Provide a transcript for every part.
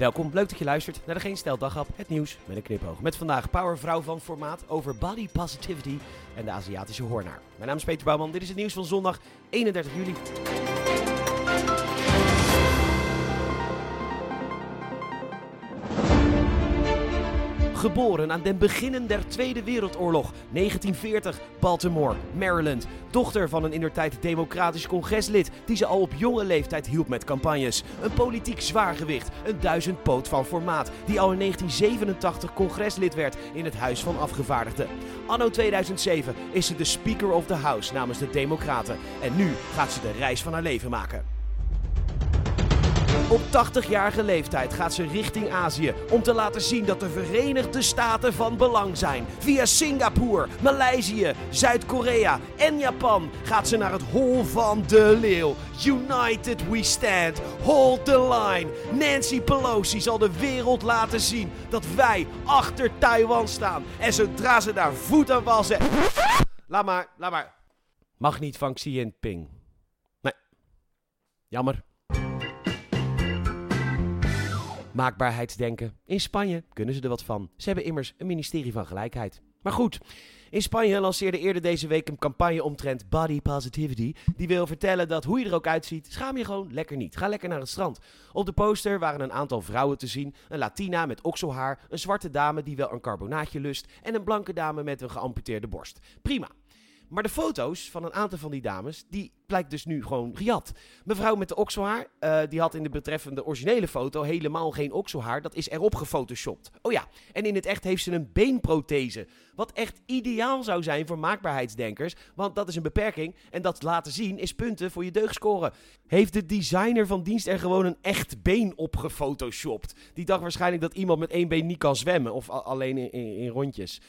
Welkom, leuk dat je luistert naar de Geen Stel het nieuws met een knipoog. Met vandaag powervrouw van formaat over body positivity en de Aziatische hoornaar. Mijn naam is Peter Bouwman, dit is het nieuws van zondag 31 juli. Geboren aan den beginnen der Tweede Wereldoorlog, 1940, Baltimore, Maryland. Dochter van een indertijd democratisch congreslid die ze al op jonge leeftijd hielp met campagnes. Een politiek zwaargewicht, een duizendpoot van formaat, die al in 1987 congreslid werd in het Huis van Afgevaardigden. Anno 2007 is ze de Speaker of the House namens de Democraten. En nu gaat ze de reis van haar leven maken. Op 80-jarige leeftijd gaat ze richting Azië om te laten zien dat de Verenigde Staten van belang zijn. Via Singapore, Maleisië, Zuid-Korea en Japan gaat ze naar het hol van de leeuw. United we stand, hold the line. Nancy Pelosi zal de wereld laten zien dat wij achter Taiwan staan. En zodra ze daar voet aan zetten... Laat maar, laat maar. Mag niet van Xi Jinping. Nee. Jammer. Maakbaarheidsdenken. In Spanje kunnen ze er wat van. Ze hebben immers een ministerie van gelijkheid. Maar goed, in Spanje lanceerde eerder deze week een campagne omtrent body positivity. Die wil vertellen dat hoe je er ook uitziet, schaam je gewoon lekker niet. Ga lekker naar het strand. Op de poster waren een aantal vrouwen te zien. Een Latina met okselhaar, een zwarte dame die wel een carbonaatje lust en een blanke dame met een geamputeerde borst. Prima. Maar de foto's van een aantal van die dames, die blijkt dus nu gewoon gejat. Mevrouw met de okselhaar, uh, die had in de betreffende originele foto helemaal geen okselhaar. Dat is erop gefotoshopt. Oh ja, en in het echt heeft ze een beenprothese. Wat echt ideaal zou zijn voor maakbaarheidsdenkers. Want dat is een beperking. En dat laten zien is punten voor je deugscoren. Heeft de designer van dienst er gewoon een echt been op gefotoshopt? Die dacht waarschijnlijk dat iemand met één been niet kan zwemmen. Of alleen in, in rondjes.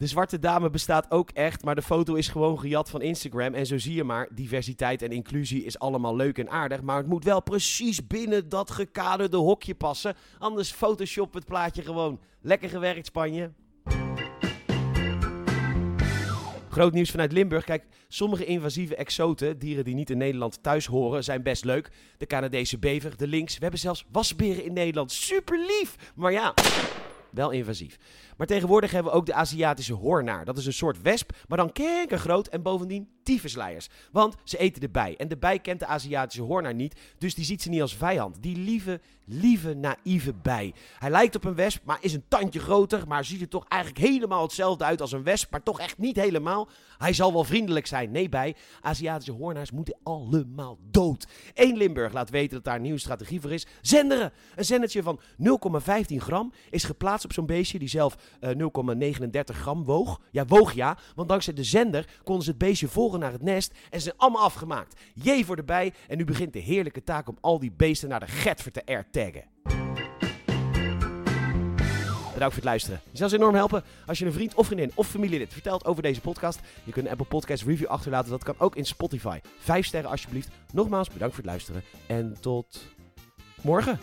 De zwarte dame bestaat ook echt, maar de foto is gewoon gejat van Instagram. En zo zie je maar, diversiteit en inclusie is allemaal leuk en aardig. Maar het moet wel precies binnen dat gekaderde hokje passen. Anders Photoshop het plaatje gewoon. Lekker gewerkt, Spanje. Groot nieuws vanuit Limburg. Kijk, sommige invasieve exoten, dieren die niet in Nederland thuis horen, zijn best leuk. De Canadese bever, de lynx. We hebben zelfs wasberen in Nederland. Super lief! Maar ja, wel invasief. Maar tegenwoordig hebben we ook de Aziatische hoornaar. Dat is een soort wesp, maar dan groot en bovendien tyfusleiers. Want ze eten de bij. En de bij kent de Aziatische hoornaar niet, dus die ziet ze niet als vijand. Die lieve, lieve, naïeve bij. Hij lijkt op een wesp, maar is een tandje groter. Maar ziet er toch eigenlijk helemaal hetzelfde uit als een wesp, maar toch echt niet helemaal. Hij zal wel vriendelijk zijn. Nee, bij. Aziatische hoornaars moeten allemaal dood. Eén Limburg laat weten dat daar een nieuwe strategie voor is. Zenderen! Een zendertje van 0,15 gram is geplaatst op zo'n beestje die zelf 0,39 eh, gram woog. Ja, woog ja, want dankzij de zender konden ze het beestje volgen naar het nest en ze zijn allemaal afgemaakt. Jee voor de bij en nu begint de heerlijke taak om al die beesten naar de getver te airtaggen. Bedankt voor het luisteren. Je zou enorm helpen als je een vriend of vriendin of familielid vertelt over deze podcast. Je kunt een Apple Podcast review achterlaten. Dat kan ook in Spotify. Vijf sterren alsjeblieft. Nogmaals, bedankt voor het luisteren. En tot morgen.